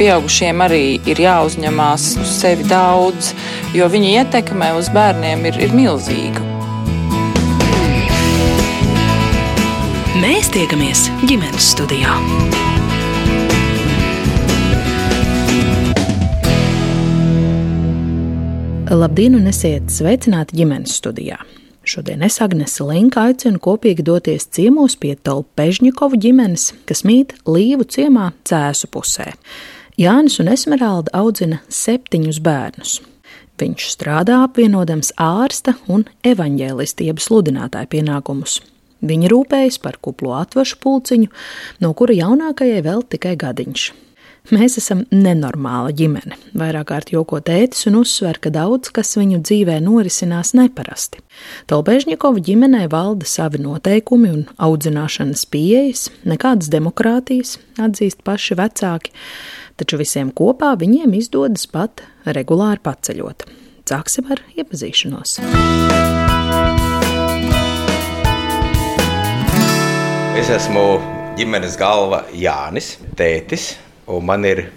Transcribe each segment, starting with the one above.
pieaugušiem arī ir jāuzņemās uz sevi daudz, jo viņa ietekme uz bērniem ir, ir milzīga. Mēs tiekamies ģimenes studijā. Labdien, un esiet sveicināti ģimenes studijā. Šodien es Agnese Linka aicinu kopīgi doties ciemos pie Tolpežņikovu ģimenes, kas mīt Līvu ciemā cēsu pusē. Jānis un Esmeralda audzina septiņus bērnus. Viņš strādā apvienodams ārsta un evaņģēlistieba sludinātāja pienākumus. Viņa rūpējas par kuplo atvašu pulciņu, no kura jaunākajai vēl tikai gadiņš. Mēs esam nenormāla ģimene. Vairāk kārt joko tētis un uzsver, ka daudz kas viņu dzīvē norisinās neparasti. Tolbežņikovu ģimenē valda savi noteikumi un audzināšanas pieejas, nekādas demokrātijas, atzīst paši vecāki, taču visiem kopā viņiem izdodas pat regulāri paceļot. Sāksim ar iepazīšanos. Es esmu ģimenes galva Jānis, tētis, un man ir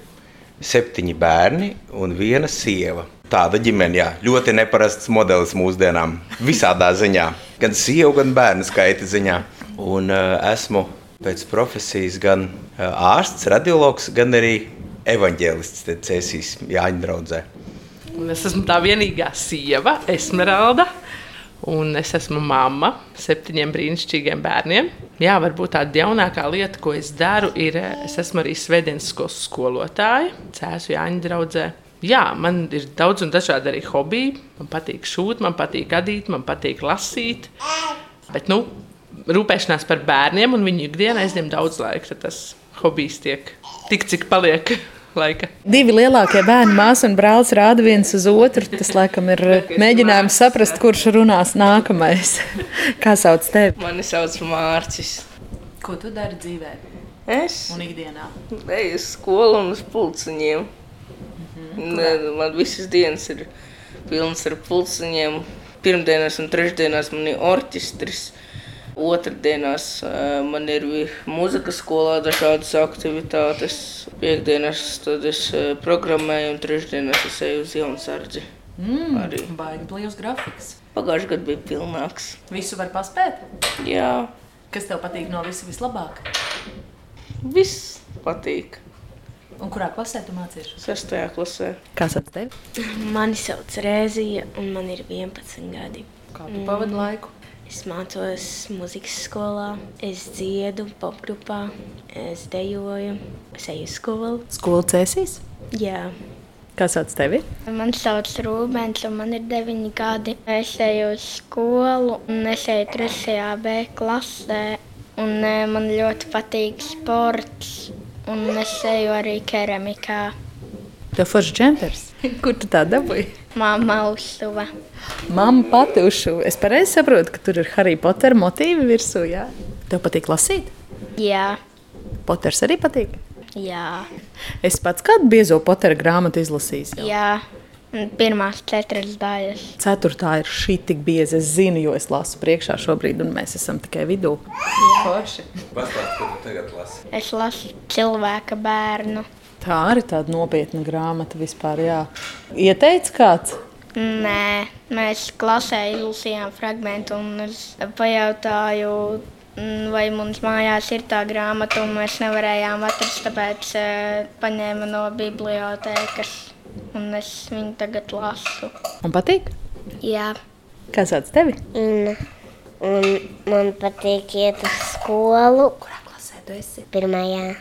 septiņi bērni un viena sieva. Tāda ģimene, jā, ļoti neparasts modelis mūsdienām, visādā ziņā. Gan sieva, gan bērnu skaita ziņā. Un uh, esmu pēc profesijas gan uh, ārsts, radiologs, gan arī evaņģēlists, Cēsīs Jāņa draudzē. Un es esmu tā vienīgā sieva, Esmeralda. Un es esmu mamma septiņiem brīnišķīgiem bērniem. Jā, varbūt tāda jaunākā lieta, ko es daru, ir, es esmu arī svētdienas skolas skolotāja, Cēzu Jāņa draudzē. Jā, man ir daudz un dažādi arī hobiji. Man patīk šūt, man patīk adīt, man patīk lasīt. Bet, nu, rūpēšanās par bērniem un viņu ikdienā aizņem daudz laika. Tas hobijs tiek tik, cik paliek laika. Divi lielākie bērni, māsa un brālis, rāda viens uz otru. Tas, laikam, ir mēģinājums saprast, kurš runās nākamais. Kā sauc tevi? Mani sauc Mārcis. Ko tu dari dzīvē? Es Un ikdienā. eju uz skolu un uz pulciņiem. Mhm. Ne, man visas dienas ir pilnas ar pulciņiem. Pirmdienās un trešdienās man ir orķestris. Otradienās eh, man ir mūzikas skolā dažādas aktivitātes. Piektdienās tad es eh, programmēju un trešdienās es eju uz Jaunzardzi. Mm, Arī. Baigi blīvs grafiks. Pagājušajā gadā bija pilnāks. Visu var paspēt. Jā, Kas tev patīk no visa vislabāk? viss patīk. Un kurā klasē tu mācījies? Sestajā klasē. Kā sauc tevi? Mani sauc Rēzija, un man ir 11 gadi. Kā tu pavadi laiku? Es mācos muzikas skolā, es dziedu popgrupā, es dejoju, es eju uz skolu. Skola cēsīs? Jā, Kā sauc tevi? Mani sauc Rūbens, un man ir 9 gadi. Es eju uz skolu, un es eju 3. B klasē. Un, e, man ļoti patīk sports, un es eju arī keramikā. Tev foršs džempers. Kur tu tā dabūji? Māma uzsuva. Mamma pati uzšuva. Es pareizi saprotu, ka tur ir Harry Potter motīvi virsū. Jā? Tev patīk lasīt? Jā, Potters arī patīk. jā, Es pats kādu biezo Pottera grāmatu izlasīju. jau. jā. Un Pirmās četras daļas. Ceturtā ir šī tik bieza. Es zinu, jo es lasu priekšā šobrīd, un mēs esam tikai vidū. Forši. Pastāstiet, ko tu tagad lasi. Es lasu cilvēka bērnu. Tā arī tāda nopietna grāmata vispār. Jā. Ieteicis kāds? Nē, mēs klasē izlasījām fragment, un es pajautāju, vai mums mājās ir tā grāmata, un mēs nevarējām atrast, tāpēc e, paņēma no bibliotēkas, un es viņu tagad lasu. Man patīk. Jā, Kā sauc tevi? Inna. Un man patīk iet uz skolu. Kurā klasē tu esi? Pirmajā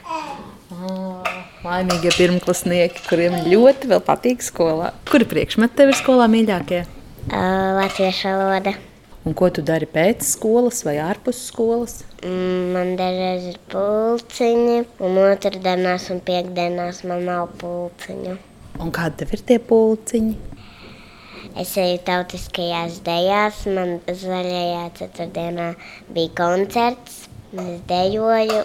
laimīgie pirmklasnieki, kuriem ļoti patīk skolā. Kuri priekšmeti tev ir skolā mīļākie? uh, latviešu valoda. Un ko tu dari pēc skolas vai ārpus skolas? Mm, Man dažreiz ir pulciņi, un otrdienās un piekdienās man nav pulciņu. Un kādi tev ir tie pulciņi? Es eju tautiskajās dejās, man zaļajā ceturtdienā bija koncerts, un es dejoju,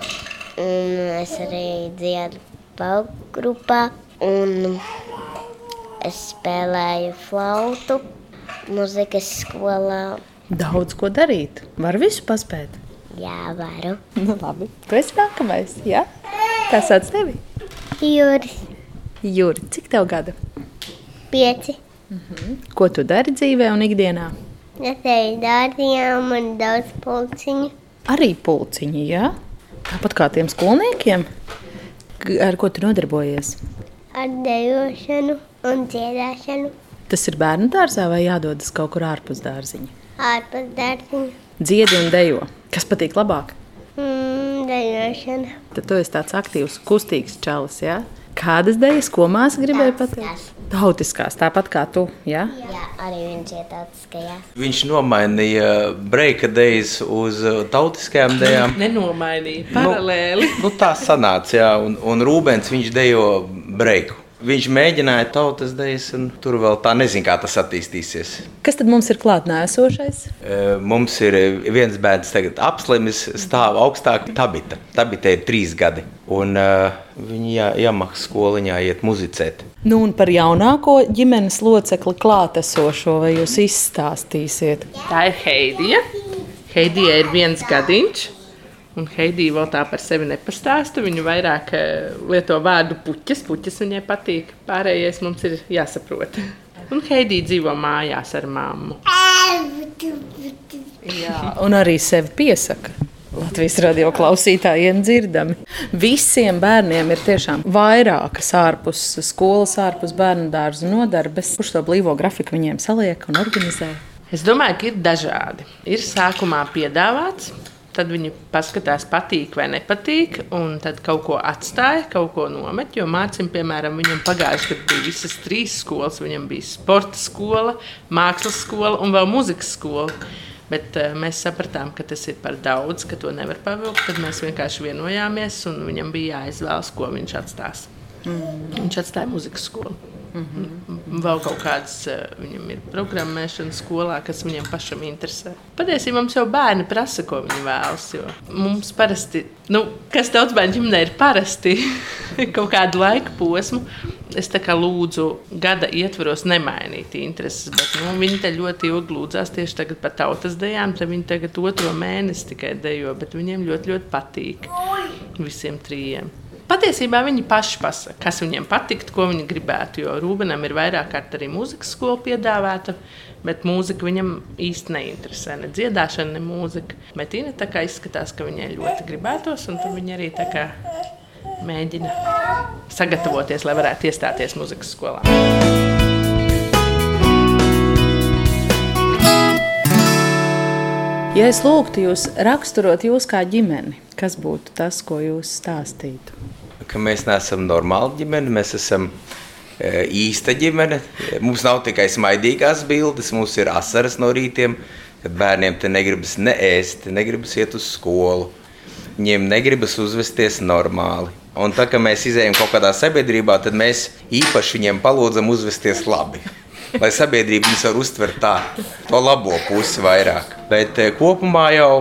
un es arī dziedu pauggrupā, un es spēlēju flautu muzikas skolā. Daudz ko darīt. Var visu paspēt. Jā, varu. Nu, labi. Tu esi nākamais. Jā? Kas sauc tevi? Jūras. Juri, cik tev gada? Pieci. Ko tu dari dzīvē un ikdienā? Es eju dārziņā, man ir daudz pulciņu. Arī pulciņi, jā? Tāpat kā tiem skolniekiem. Ar ko tu nodarbojies? Ar dejošanu un dziedāšanu. Tas ir bērnu dārzā vai jādodas kaut kur ārpus dārziņa? Ārpus dārziņa. Dziedi un dejo. Kas patīk labāk? Mm, dejošana. Tad tu esi tāds aktīvs, kustīgs čalis. Ja? Kādas idejas, ko māsa gribēja pateikt? Tautiskās, tāpat kā tu. Ja? Jā, arī viņš ir tāds, ka jā. Viņš nomainīja breika dēļas uz uh, tautiskajām dēļām. Nenomainīja paralēli. Nu, tā sanāca, jā, un, un Rūbens viņš dejo breiku. Viņš mēģināja tautas dēļas, un tur vēl tā nezina, kā tas attīstīsies. Kas tad mums ir klātnēsošais? E, Mums ir viens bērns, tagad apslimis, stāv augstāk. Tabita. Tabita ir trīs gadi. Un uh, viņa jā, jāmaksā skoliņā, iet muzicēt. Nu, un par jaunāko ģimenes locekli klātesošo, vai jūs izstāstīsiet? Tā ir Heidija. Heidija ir viens gadiņš. Un Heidija vēl tā par sevi nepastāsta. Viņa vairāk eh, lieto vārdu puķis. Puķis viņai patīk. Pārējais mums ir jāsaprot. Un Heidija dzīvo mājās ar mammu. Jā, un arī sevi piesaka. Latvijas radio klausītājiem dzirdami. Visiem bērniem ir tiešām vairākas ārpus skolas, ārpus bērnu dārza nodarbes. Kurš to blīvo grafiku viņiem saliek un organizē? Es domāju, ka ir dažādi. Ir sākumā piedāvāts, tad viņi paskatās, patīk vai nepatīk, un tad kaut ko atstāja, kaut ko nomet. Jo mācīm, piemēram, viņam pagājušajā gadā bija visas trīs skolas. Viņam bija sporta skola, mākslas skola un vēl muzikas skola. Bet uh, mēs sapratām, ka tas ir par daudz, ka to nevar pavilkt. Tad mēs vienkārši vienojāmies, un viņam bija jāizvēlas, ko viņš atstās. Mm. Viņš atstāja muzikas skolu. Mm -hmm. Vēl kaut kādas uh, viņam ir programmēšana skolā, kas viņam pašam interesē. Patiesībā mums jau bērni prasa, ko viņi vēlas. Mums parasti, nu, kas daudz bērnu ģimenē ir parasti kaut kādu laika posmu. Es tā kā lūdzu, gada ietvaros nemainīt intereses, bet nu, viņi te ļoti ilgi lūdzās tieši tagad par tautas dejām. Tad viņi tagad otro mēnesi tikai dejo, bet viņiem ļoti, ļoti patīk visiem trījiem. Patiesībā viņi paši pasaka, kas viņiem patiktu, ko viņi gribētu. Jo Rūbenam ir vairāk kārt arī mūzikas skola piedāvāta, bet mūzika viņam īsti neinteresē. Ne dziedāšana, ne mūzika. Bet Ina tā kā izskatās, ka viņai ļoti gribētos, un viņa arī tā kā mēģina sagatavoties, lai varētu iestāties muzikas skolā. Ja es lūgtu jūs raksturot jūs kā ģimeni, kas būtu tas, ko jūs stāstītu? Ka mēs neesam normāli ģimene, mēs esam e, īsta ģimene. Mums nav tikai smaidīgās bildes, mums ir asaras no rītiem, kad bērniem te negribas ne ēst, negribas iet uz skolu. Viņiem negribas uzvesties normāli. Un tā kā mēs izējām kaut kādā sabiedrībā, tad mēs īpaši viņiem palūdzam uzvesties labi. Lai sabiedrība viņus var uztvert tā, to labo pusi vairāk. Bet eh, kopumā jau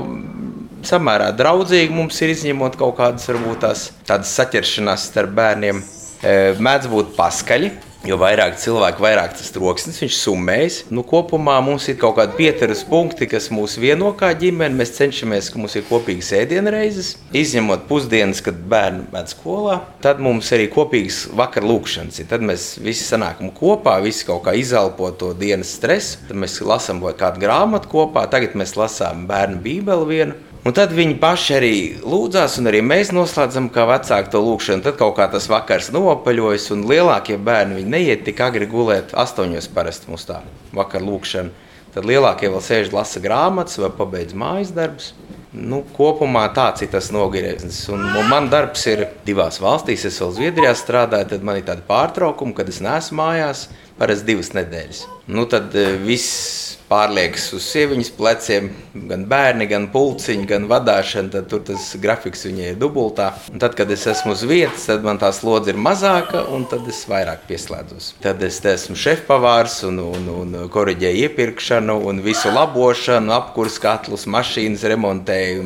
samērā draudzīgi mums ir izņemot kaut kādas varbūt tās tādas saķeršanās starp bērniem. Eh, Mēdz būt paskaļi, jo vairāk cilvēku, vairāk tas troksnis, viņš summējas. Nu, kopumā mums ir kaut kādi pieturas punkti, kas mūs vieno kā ģimeni. Mēs cenšamies, ka mums ir kopīgas ēdienreizes, izņemot pusdienas, kad bērni met skolā. Tad mums arī kopīgas vakar lūkšanas. Tad mēs visi sanākam kopā, visi kaut kā izelpo to dienas stresu. Tad mēs lasām kādu grāmatu kopā. Tagad mēs lasām bērnu bībeli vienu. Un tad viņi paši arī lūdzās, un arī mēs noslēdzam, kā vecāki to lūgšanu. Tad kaut kā tas vakars nopaļojas, un lielākie bērni neiet tik agri gulēt. Astoņos parasti mums tā vakar lūgšana. Tad lielākie vēl sēž, lasa grāmatas vai pabeidz mājas darbus. Nu, kopumā tāds ir tas nogrieznis. Un, un man darbs ir divās valstīs. Es vēl Zviedrijā strādāju, tad man ir tāda pārtraukuma, kad es neesmu mājās. Parasti divas nedēļas. Nu, tad eh, viss pārliekas uz sievietes pleciem, gan bērni, gan pulciņi, gan vadīšana. Tad tur tas grafiks viņai ir dubultā. Un tad, kad es esmu uz vietas, tad man tā slodze ir mazāka, un tad es vairāk pieslēdzos. Tad es esmu šefpavārs un, un, un korģēju iepirkšanu, un visu labošanu, apkursu katlus, mašīnas remontēju.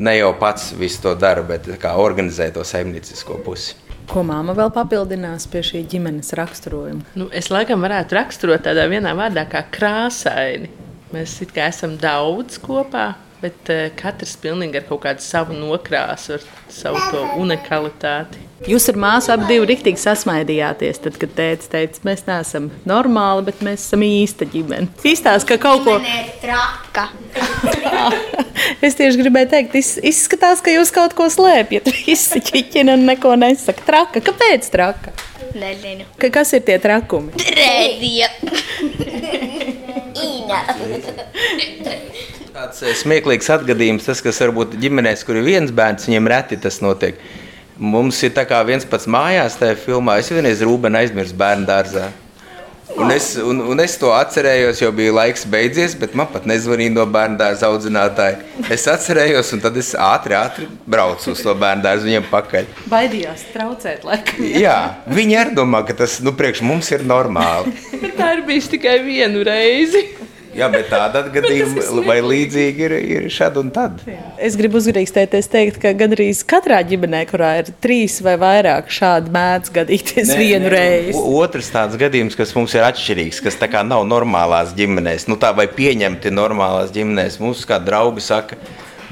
Ne jau pats visu to daru, bet kā organizēju to saimniecisko pusi. Ko māma vēl papildinās pie šī ģimenes raksturojuma? Nu, es laikam varētu raksturot tādā vienā vārdā, kā krāsaini. Mēs kā esam daudz kopā, bet uh, katrs pilnīgi ar kaut kādu savu nokrāsu, ar savu to unikalitāti. Jūs ar māsu abi divi rīktīgi sasmaidījāties, tad, kad teica, teica, mēs neesam normāli, bet mēs esam īsta ģimene. Izstāsta, ka kaut ko traka. es tieši gribēju teikt, iz, izskatās, ka jūs kaut ko slēpjat. Visi ķiķina un neko nesaka. Traka, kāpēc traka? Nezinu. Ka, kas ir tie trakumi? Trēdija. Ina. Tāds eh, smieklīgs atgadījums, tas, kas varbūt ģimenēs, kur ir viens bērns, viņiem reti tas notiek. Mums ir tā kā viens pats mājās, tajā filmā. Es vienreiz Rūbenu aizmirsu bērnu dārzā. Un es, un, un es to atcerējos, jo bija laiks beidzies, bet man pat nezvanīja no bērnu dārza audzinātāja. Es atcerējos, un tad es ātri, ātri braucu uz to bērnu dārzu viņiem pakaļ. Baidījās traucēt, laikam. Jā, viņi arī domā, ka tas nu, priekš mums ir normāli. Bet tā ir bijis tikai vienu reizi. Jā, bet tāda gadījuma vai līdzīga ir, ir šad un tad. Es gribu uzgrīztēties teikt, ka gandrīz katrā ģimenē, kurā ir trīs vai vairāk šādi mēdz gadīties Nē, vienu nē, reizi. Otrs tāds gadījums, kas mums ir atšķirīgs, kas tā kā nav normālās ģimenēs, nu tā vai pieņemti normālās ģimenēs. Mums kā draugi saka,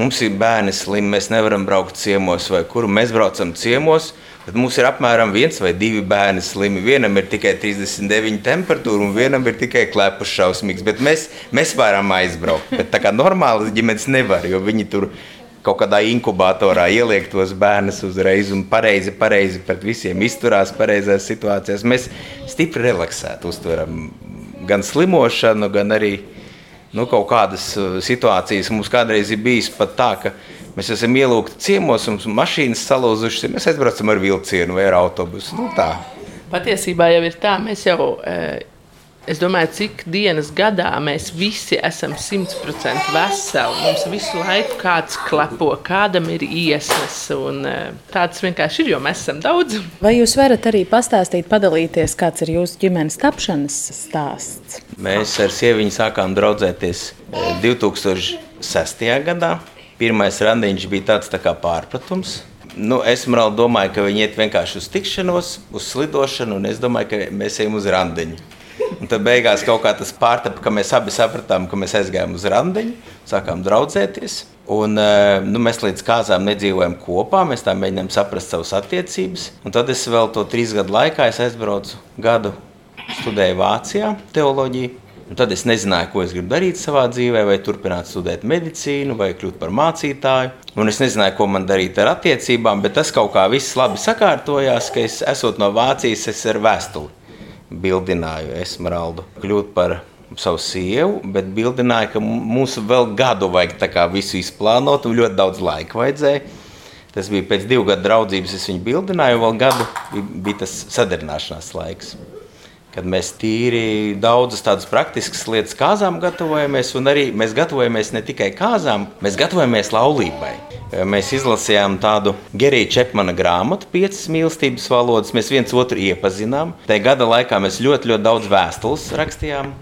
mums ir bērni slimi, mēs nevaram braukt ciemos vai kur mēs braucam ciemos. Tad mums ir apmēram viens vai divi bērni slimi. Vienam ir tikai 39 temperatūra, un vienam ir tikai klepus šausmīgs. Bet mēs, mēs varam aizbraukt. Bet tā kā normālas ģimenes nevar, jo viņi tur kaut kādā inkubatorā ieliek tos bērnus uzreiz un pareizi, pareizi pret visiem izturās pareizās situācijās. Mēs stipri relaksēti uztveram gan slimošanu, gan arī nu, kaut kādas uh, situācijas. Mums kādreiz ir bijis pat tā, ka mēs esam ielūgti ciemos, un mums mašīnas salūzušas, mēs aizbraucam ar vilcienu vai ar autobusu. Nu, tā. Patiesībā jau ir tā, mēs jau, eh, es domāju, cik dienas gadā mēs visi esam 100% veseli. Mums visu laiku kāds klepo, kādam ir iesnas, un eh, tāds vienkārši ir, jo mēs esam daudz. Vai jūs varat arī pastāstīt, padalīties, kāds ir jūsu ģimenes tapšanas stāsts? Mēs ar sieviņu sākām draudzēties eh, 2006. gadā. Pirmais randiņš bija tāds tā kā pārpratums. Nu, es domāju, ka viņi iet vienkārši uz tikšanos, uz slidošanu, un es domāju, ka mēs ejam uz randiņu. Un tad beigās kaut kā tas pārtapa, ka mēs abi sapratām, ka mēs aizgājām uz randiņu, sākām draudzēties. Un, eh, nu, mēs līdz kāzām nedzīvojam kopā, mēs tā mēģinām saprast savas attiecības. Un tad es vēl to trīs gadu laikā aizbraucu gadu, studēju Vācijā teoloģiju. Un tad es nezināju, ko es gribu darīt savā dzīvē, vai turpināt studēt medicīnu, vai kļūt par mācītāju. Un es nezināju, ko man darīt ar attiecībām, bet tas kaut kā viss labi sakārtojās, ka es esot no Vācijas, es ar vēstuli bildināju Esmeraldu kļūt par savu sievu, bet bildināju, ka mums vēl gadu vajag visu izplānot, un ļoti daudz laika vajadzēja. Tas bija pēc divu gadu draudzības, es viņu bildināju, un vēl gadu bija tas sadarināšanās laiks. Kad mēs tīri daudzas tādas praktiskas lietas kāzām gatavojamies, un arī mēs gatavojamies ne tikai kāzām, mēs gatavojamies laulībai. Mēs izlasījām tādu Gerija Čepmana grāmatu, piecas mīlestības valodas. Mēs viens otru iepazinām. Tajā gada laikā mēs ļoti, ļoti daudz vēstules rakstījām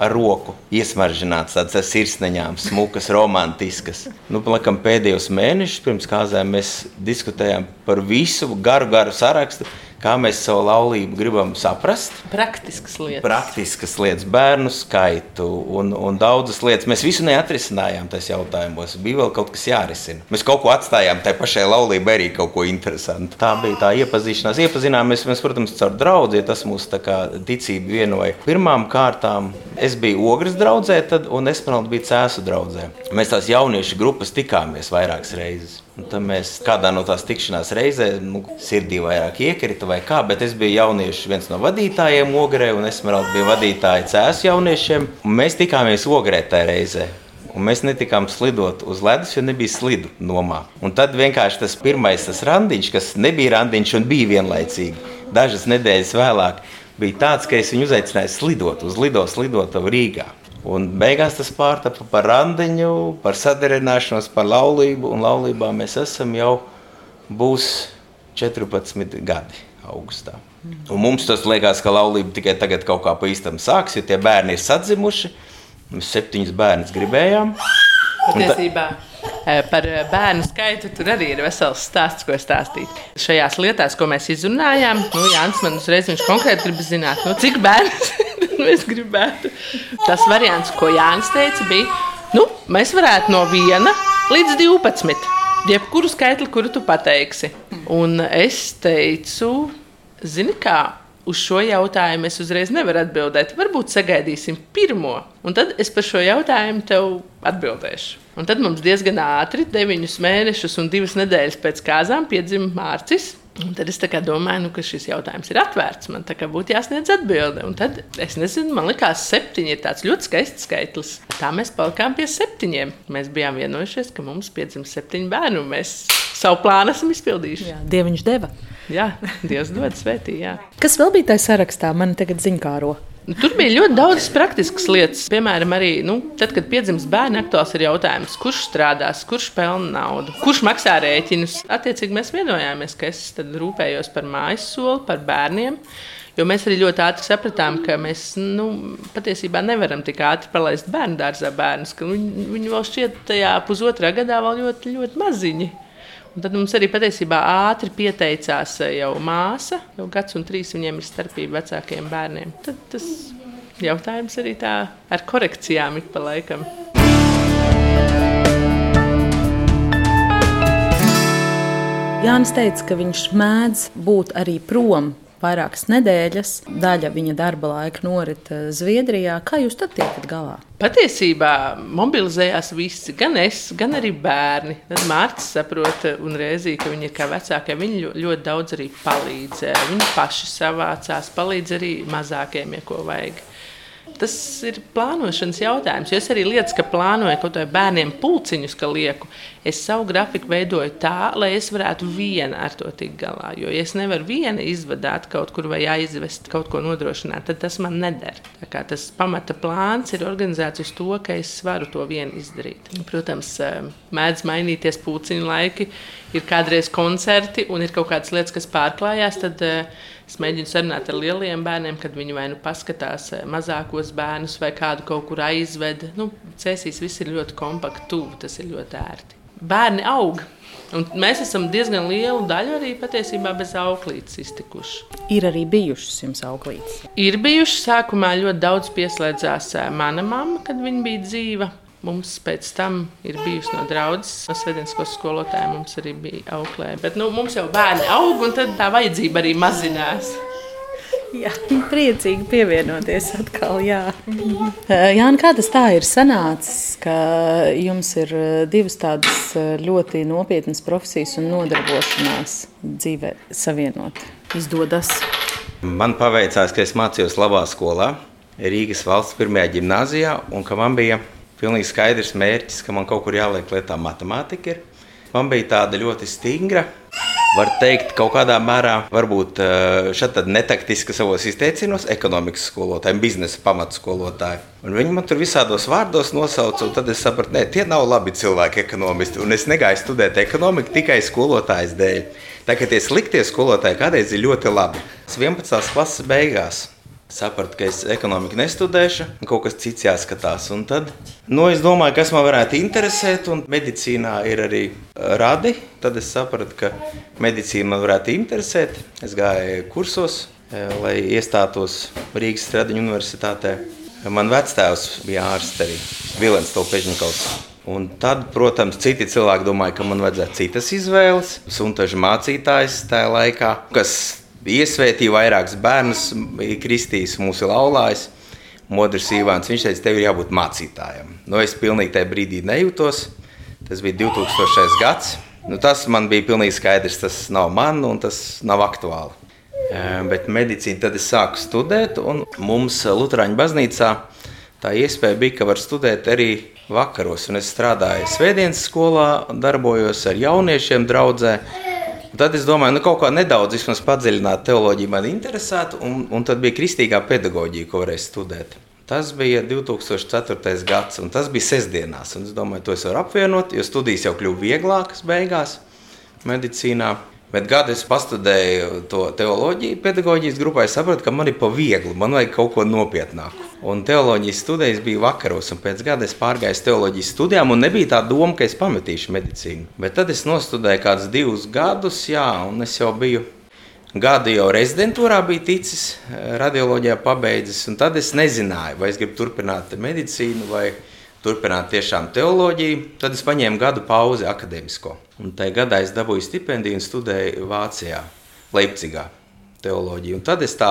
ar roku iesmaržināts, tādas ar sirsniņām, smukas, romantiskas. Nu, laikam, pēdējos mēnešus pirms kāzām mēs diskutējām par visu garu, garu sarakstu, kā mēs savu laulību gribam saprast. Praktiskas lietas. Praktiskas lietas, bērnu skaitu un, un daudzas lietas. Mēs visu neatrisinājām tajos jautājumos. Bija vēl kaut kas jārisina. Mēs kaut ko atstājām tai pašai laulībai, arī kaut ko interesantu. Tā bija tā iepazīšanās. Iepazināmies, mēs, protams, caur draugu, tas mūs tā kā ticība vienoja. Pirmām kārtām es biju ogres draudzē, tad, un es bija cēsu draudzē. Mēs tās jauniešu grupas tikāmies vairākas reizes. Un tad mēs kādā no tās tikšanās reizēm, nu, sirdī vairāk iekrita vai kā, bet es biju jauniešu viens no vadītājiem Ogrē, un es biju vadītāja cēsu jauniešiem. Un mēs tikāmies Ogrē tajā reizē. Un mēs netikām slidot uz ledus, jo nebija slidu nomā. Un tad vienkārši tas pirmais tas randiņš, kas nebija randiņš un bija vienlaicīgi, dažas nedēļas vēlāk, bija tāds, ka es viņu uzaicināju slidot uz Lido slidotavu Rīgā. Un beigās tas pārtapa par randiņu, par sadarināšanos, par laulību. Un laulībā mēs esam jau būs 14 gadi augustā. Un mums tas liekas, ka laulība tikai tagad kaut kā pa īstam sāks, jo tie bērni ir sadzimuši. Mēs septiņus bērnus gribējām. Patiesībā eh, par bērnu skaitu tur arī ir vesels stāsts, ko stāstīt. Šajās lietās, ko mēs izrunājām, nu, Jānis man uzreiz konkrēti grib zināt, nu, cik bērnu mēs gribētu. Tas variants, ko Jānis teica, bija Nu, mēs varētu no 1 līdz 12. Jebkuru skaitli, kuru tu pateiksi. Un es teicu, zini, kā uz šo jautājumu es uzreiz nevaru atbildēt. Varbūt sagaidīsim pirmo, un tad es par šo jautājumu tev atbildēšu. Un tad mums diezgan ātri, deviņus mēnešus un divas nedēļas pēc kāzām, piedzima Mārcis. Un tad es domāju, nu, ka šis jautājums ir atvērts. Man būtu jāsniedz atbilde. Un tad es nezinu, man liekas, septiņi ir tāds ļoti skaists skaitlis. Tā mēs palikām pie septiņiem. Mēs bijām vienojušies, ka mums piedzims septiņi bērni, un mēs savu plānu esam izpildījuši. Jā, Dieviņš deva. Jā, Dievs dod svētī. Jā. Kas vēl bija tajā sarakstā? Man tagad ziņkāro. Nu, tur bija ļoti daudz praktiskas lietas. Piemēram, arī nu, tad, kad piedzimst bērns, aktuāls ir jautājums, kurš strādās, kurš pelna naudu, kurš maksā rēķinus. Attiecīgi mēs vienojāmies, ka es rūpējos par mājas soli, par bērniem. Jo mēs arī ļoti ātri sapratām, ka mēs nu, patiesībā nevaram tik ātri palaist bērnu dārzā bērnus, viņi, viņi vēl šķiet tajā pusotrā gadā vēl ļoti, ļoti maziņi. Un tad mums arī patiesībā ātri pieteicās jau māsa, jau gads un trīs viņiem ir starpība vecākiem bērniem. Tad tas jautājums arī tā ar korekcijām ik pa laikam. Jānis teica, ka viņš mēdz būt arī prom vairākas nedēļas. Daļa viņa darba laika norit eh, Zviedrijā. Kā jūs tad tiekat galā? Patiesībā mobilizējās visi, gan es, gan arī bērni. Tad Mārcis saprot, un reizī, ka viņi ir kā vecākie, viņi ļoti daudz arī palīdz. Viņi paši savācās, palīdz arī mazākiem, ja ko vajag. Tas ir plānošanas jautājums. Jo es arī lietas, ka plānoju kaut kādiem bērniem pulciņus, ka lieku. Es savu grafiku veidoju tā, lai es varētu viena ar to tikt galā. Jo, ja es nevaru viena izvadīt kaut kur vai aizvest kaut ko nodrošināt, tad tas man neder. Tas pamata plāns ir organizēts uz to, ka es varu to vienu izdarīt. Protams, eh, mēdz mainīties pulciņu laiki, ir kādreiz koncerti un ir kaut kādas lietas, kas pārklājās. Tad, uh, Es mēģinu sarunāt ar lieliem bērniem, kad viņi vai nu paskatās eh, mazākos bērnus, vai kādu kaut kur aizved. Nu, cēsīs viss ir ļoti kompakti, tuvu, tas ir ļoti ērti. Bērni aug. Un mēs esam diezgan lielu daļu arī patiesībā bez auklītes iztikuši. Ir arī bijušas jums auklītes. Ir bijušas. Sākumā ļoti daudz pieslēdzās eh, mana mamma, kad viņa bija dzīva. Mums pēc tam ir bijusi no draudzes, no Svedenskas skolotāja mums arī bija auklē. Bet nu, mums jau bērni aug, un tad tā vajadzība arī mazinās. Jā, priecīgi pievienoties atkal. Jā, jā kā tas tā ir sanācis, ka jums ir divas tādas ļoti nopietnas profesijas un nodarbošanās dzīvē savienot? Izdodas. Man paveicās, ka es mācījos labā skolā, Rīgas valsts pirmajā gimnājā, un ka man bija pilnīgi skaidrs mērķis, ka man kaut kur jāliek lietā matemātika. Ir. Man bija tāda ļoti stingra, var teikt, kaut kādā mērā, varbūt eh, šāda netaktiska savos izteicienos, ekonomikas skolotāja, biznesa pamatskolotāja. Un viņi man tur visādos vārdos nosauca, un tad es sapratu, ka tie nav labi cilvēki, ekonomisti. Un es negāju studēt ekonomiku tikai skolotājas dēļ. Tā kā tie sliktie skolotāji kādreiz ir ļoti labi. 11. klases beigās sapratu, ka es ekonomiku nestudēšu, kaut kas cits jāskatās. Un tad nu, es domāju, kas man varētu interesēt, un medicīnā ir arī radi. Tad es sapratu, ka medicīna man varētu interesēt. Es gāju kursos, lai iestātos Rīgas Stradiņu universitātē. Man vectēvs bija ārsts arī Vilens Tolpežņikovs. Un tad, protams, citi cilvēki domāja, ka man vajadzētu citas izvēles. Suntažu mācītājs tajā laikā, kas iesvētīja vairākus bērnus, kristīs mūsu laulājs. Modrs Ivāns, viņš teica, tev ir jābūt mācītājam. Nu, es pilnīgi tajā brīdī nejūtos. Tas bija 2000. gads. Nu, tas man bija pilnīgi skaidrs, tas nav man un tas nav aktuāli. Bet medicīnu tad es sāku studēt, un mums Lutāņu baznīcā tā iespēja bija, ka var studēt arī vakaros. Un es strādāju Svētdienas skolā, darbojos ar jauniešiem, draudzē. Tad es domāju, nu, kaut kā nedaudz padziļināt teoloģiju man interesētu, un, un tad bija kristīgā pedagoģija, ko varēja studēt. Tas bija 2004. gads, un tas bija sestdienās. Es domāju, to es varu apvienot, jo studijas jau kļuva vieglākas beigās medicīnā. Bet gadu es pastudēju to teoloģiju, pedagoģijas grupā. Es sapratu, ka man ir pa viegli, man vajag kaut ko nopietnāku. Un teoloģijas studijas bija vakaros, un pēc gada es pārgāju uz teoloģijas studijām, un nebija tā doma, ka es pametīšu medicīnu. Bet tad es nostudēju kādus divus gadus, jā, un es jau biju gadu jau rezidentūrā biju ticis, radioloģijā pabeidzis, un tad es nezināju, vai es gribu turpināt medicīnu vai turpināt tiešām teoloģiju. Tad es paņēmu gadu pauzi akadēmisko. Un tajā gadā es dabūju stipendiju un studēju Vācijā, Leipzigā teoloģiju. Un tad es tā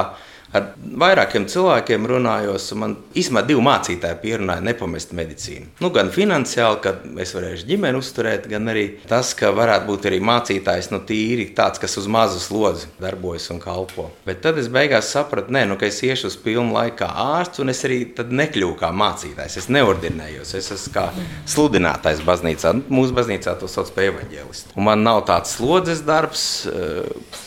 ar vairākiem cilvēkiem runājos, un man īstenībā divi mācītāji pierunāja nepamest medicīnu. Nu, gan finansiāli, ka es varēšu ģimeni uzturēt, gan arī tas, ka varētu būt arī mācītājs, nu, tīri tāds, kas uz mazu slodzi darbojas un kalpo. Bet tad es beigās sapratu, nē, nu, ka es iešu uz pilnu laiku ārsts, un es arī nekļuvu kā mācītājs. Es neordinējos, es esmu kā sludinātājs baznīcā. Mūsu baznīcā to sauc par evaņģēlistu. Man nav tāds slodzes darbs. Uh,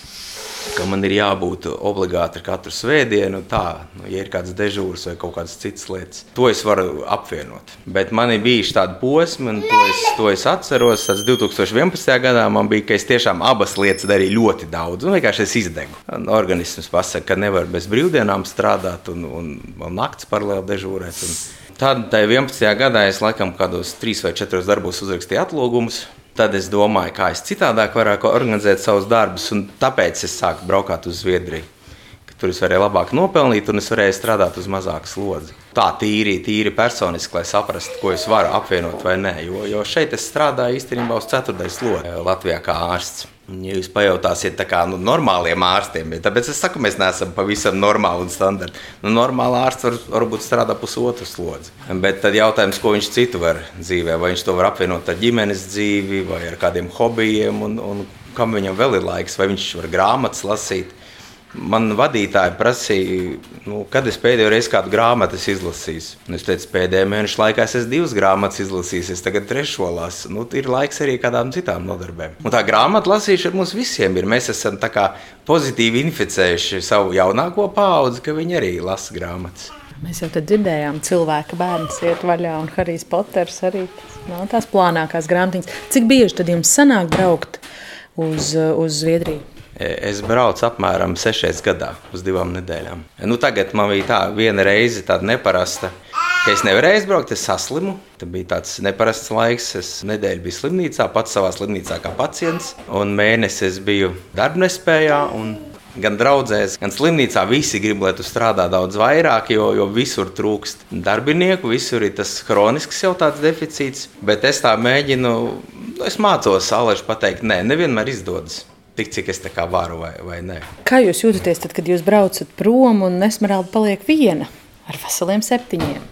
ka man ir jābūt obligāti katru svētdienu. Tā, nu, ja ir kāds dežūrs vai kaut kādas citas lietas, to es varu apvienot. Bet man ir bijuši tādi posmi, un to es, to es atceros. Tas 2011. gadā man bija, ka es tiešām abas lietas darīju ļoti daudz. Un vienkārši es izdegu. Un organisms pasaka, ka nevar bez brīvdienām strādāt un, un, un naktas paralēli dežūrēt. Un tad, 11. gadā, es laikam kādos trīs vai četros darbos uzrakstīju atlūgumus Tad es domāju, kā es citādāk varētu organizēt savus darbus, un tāpēc es sāku braukt uz Zviedriju. Tur es varēju labāk nopelnīt, un es varēju strādāt uz mazāku slodzi. Tā tīri, tīri personiski, lai saprastu, ko es varu apvienot vai nē. Jo, jo šeit es strādāju īstenībā uz ceturtais slodzi Latvijā kā ārsts. Ja jūs pajautāsiet, kā nu, normāliem ārstiem, ja, tāpēc es saku, mēs neesam pavisam normāli un standarti. Nu, normāli ārsts var, varbūt strādā pusotru slodzi. Bet tad jautājums, ko viņš citu var dzīvē, vai viņš to var apvienot ar ģimenes dzīvi vai ar kādiem hobijiem, un, un kam viņam vēl ir laiks, vai viņš var grāmatas lasīt. Man vadītāji prasīja, nu, kad es pēdējo reizi kādu grāmatu izlasīju. Es teicu, pēdējā mēneša laikā es esmu divas grāmatas izlasījis, es tagad trešo lasu. Nu, ir laiks arī kādām citām nodarbēm. Un tā grāmatu lasīšana mums visiem ir. Mēs esam pozitīvi inficējuši savu jaunāko paudzi, ka viņi arī lasa grāmatas. Mēs jau dzirdējām, ka cilvēka bērns iet vaļā, un Harijs Poters arī nav tās plānākās grāmatiņas. Cik bieži tad jums sanāk braukt uz, uz Zviedriju? Es braucu apmēram sešreiz gadā, uz divām nedēļām. Nu, tagad man bija tā viena reize, tāda neparasta, es nevarēju aizbraukt, es saslimu. Tas bija tāds neparasts laiks. Es nedēļu biju slimnīcā, pats savā slimnīcā kā pacients, un mēnesi es biju darbnespējā. Gan draudzēs, gan slimnīcā visi grib, lai tu strādā daudz vairāk, jo, jo visur trūkst darbinieku, visur ir tas kronisks jau tāds deficīts. Bet es tā mēģinu, es mācos, Alēž pateikt, nē, nevienmēr izdodas tik, cik es varu vai, vai nē. Kā jūs jūtaties, tad, kad jūs braucat prom un Esmeralda paliek viena ar veseliem septiņiem?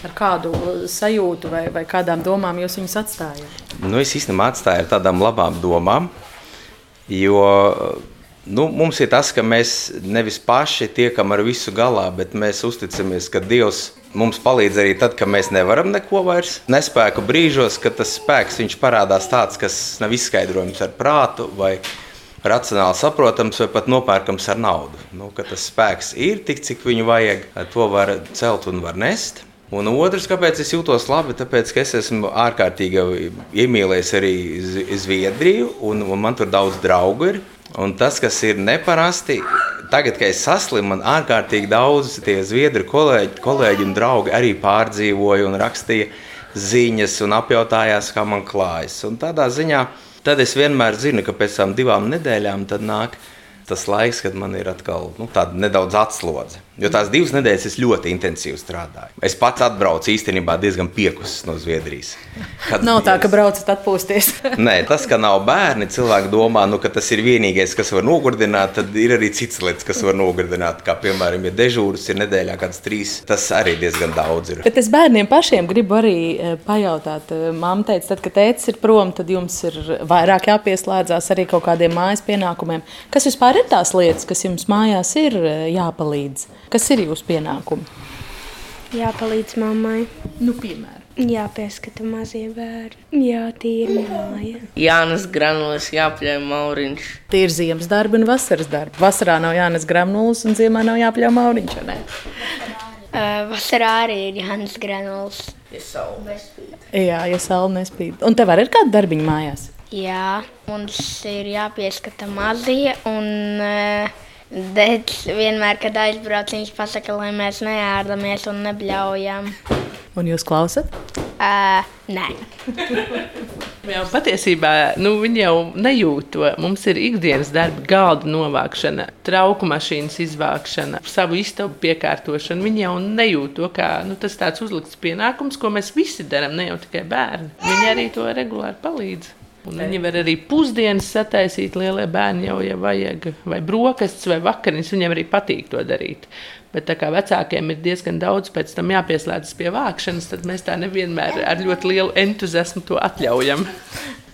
Ar kādu sajūtu vai, vai kādām domām jūs viņus atstājat? Nu, es īstenībā atstāju ar tādām labām domām, jo nu, mums ir tas, ka mēs nevis paši tiekam ar visu galā, bet mēs uzticamies, ka Dievs mums palīdz arī tad, kad mēs nevaram neko vairs. Nespēku brīžos, kad tas spēks parādās tāds, kas nav izskaidrojams ar prātu vai racionāli saprotams vai pat nopērkams ar naudu. Nu, tas spēks ir tik, cik viņu vajag, to var celt un var nest. Un otrs, kāpēc es jūtos labi, tāpēc, ka es esmu ārkārtīgi iemīlējis arī Zviedriju, un, un man tur daudz draugu ir. Un tas, kas ir neparasti, tagad, kad es saslimu, man ārkārtīgi daudz tie zviedru kolēģi, kolēģi un draugi arī pārdzīvoja un rakstīja ziņas un apjautājās, kā man klājas. Un tādā ziņā Tad es vienmēr zinu, ka pēc tam divām nedēļām nāk tas laiks, kad man ir atkal nu, tāda nedaudz atslodze. Jo tās divas nedēļas es ļoti intensīvi strādāju. Es pats atbraucu īstenībā diezgan piekusis no Zviedrijas. Kad nav tā, ka braucat atpūsties. Nē, tas, ka nav bērni, cilvēki domā, nu, ka tas ir vienīgais, kas var nogurdināt, tad ir arī citas lietas, kas var nogurdināt. Kā piemēram, ja dežūras ir nedēļā kāds trīs, tas arī diezgan daudz ir. Bet es bērniem pašiem gribu arī e, pajautāt. E, Māma teica, tad, kad tēvs ir prom, tad jums ir vairāk jāpieslēdzās arī kaut kādiem mājas pienākumiem. Kas vispār ir tās lietas, kas jums mājās ir e, jāpalīdz? Kas ir jūsu pienākumi? Jāpalīdz mammai. Nu, piemēram. Jāpieskata mazie bērni, jātīra māja. Jānes granulas, jāpļauj mauriņš. Tie ir ziemas darbi un vasaras darbi. Vasarā nav jānes granulas un ziemā nav jāpļauj mauriņš. Uh, vasarā arī ir Jānis Granuls. Ja saule nespīd. Jā, ja saule nespīd. Un tev arī ir kāda darbiņa mājās? Jā, mums ir jāpieskata mazie un uh, Bet vienmēr, kad aizbrauc, viņš pasaka, lai mēs neārdamies un nebļaujam. Un jūs klausat? Uh, nē. Jau patiesībā nu, viņi jau nejūt to. Mums ir ikdienas darba, galda novākšana, trauku mašīnas izvākšana, savu istabu piekārtošana. Viņi jau nejūt to, kā nu, tas tāds uzlikts pienākums, ko mēs visi darām, ne jau tikai bērni. Viņi arī to regulāri palīdz. Viņi var arī pusdienas sataisīt lielie bērni, jau, ja vajag, vai brokastis, vai vakariņas. Viņiem arī patīk to darīt. Bet tā kā vecākiem ir diezgan daudz pēc tam jāpieslēdzas pie vākšanas, tad mēs tā nevienmēr ar ļoti lielu entuziasmu to atļaujam.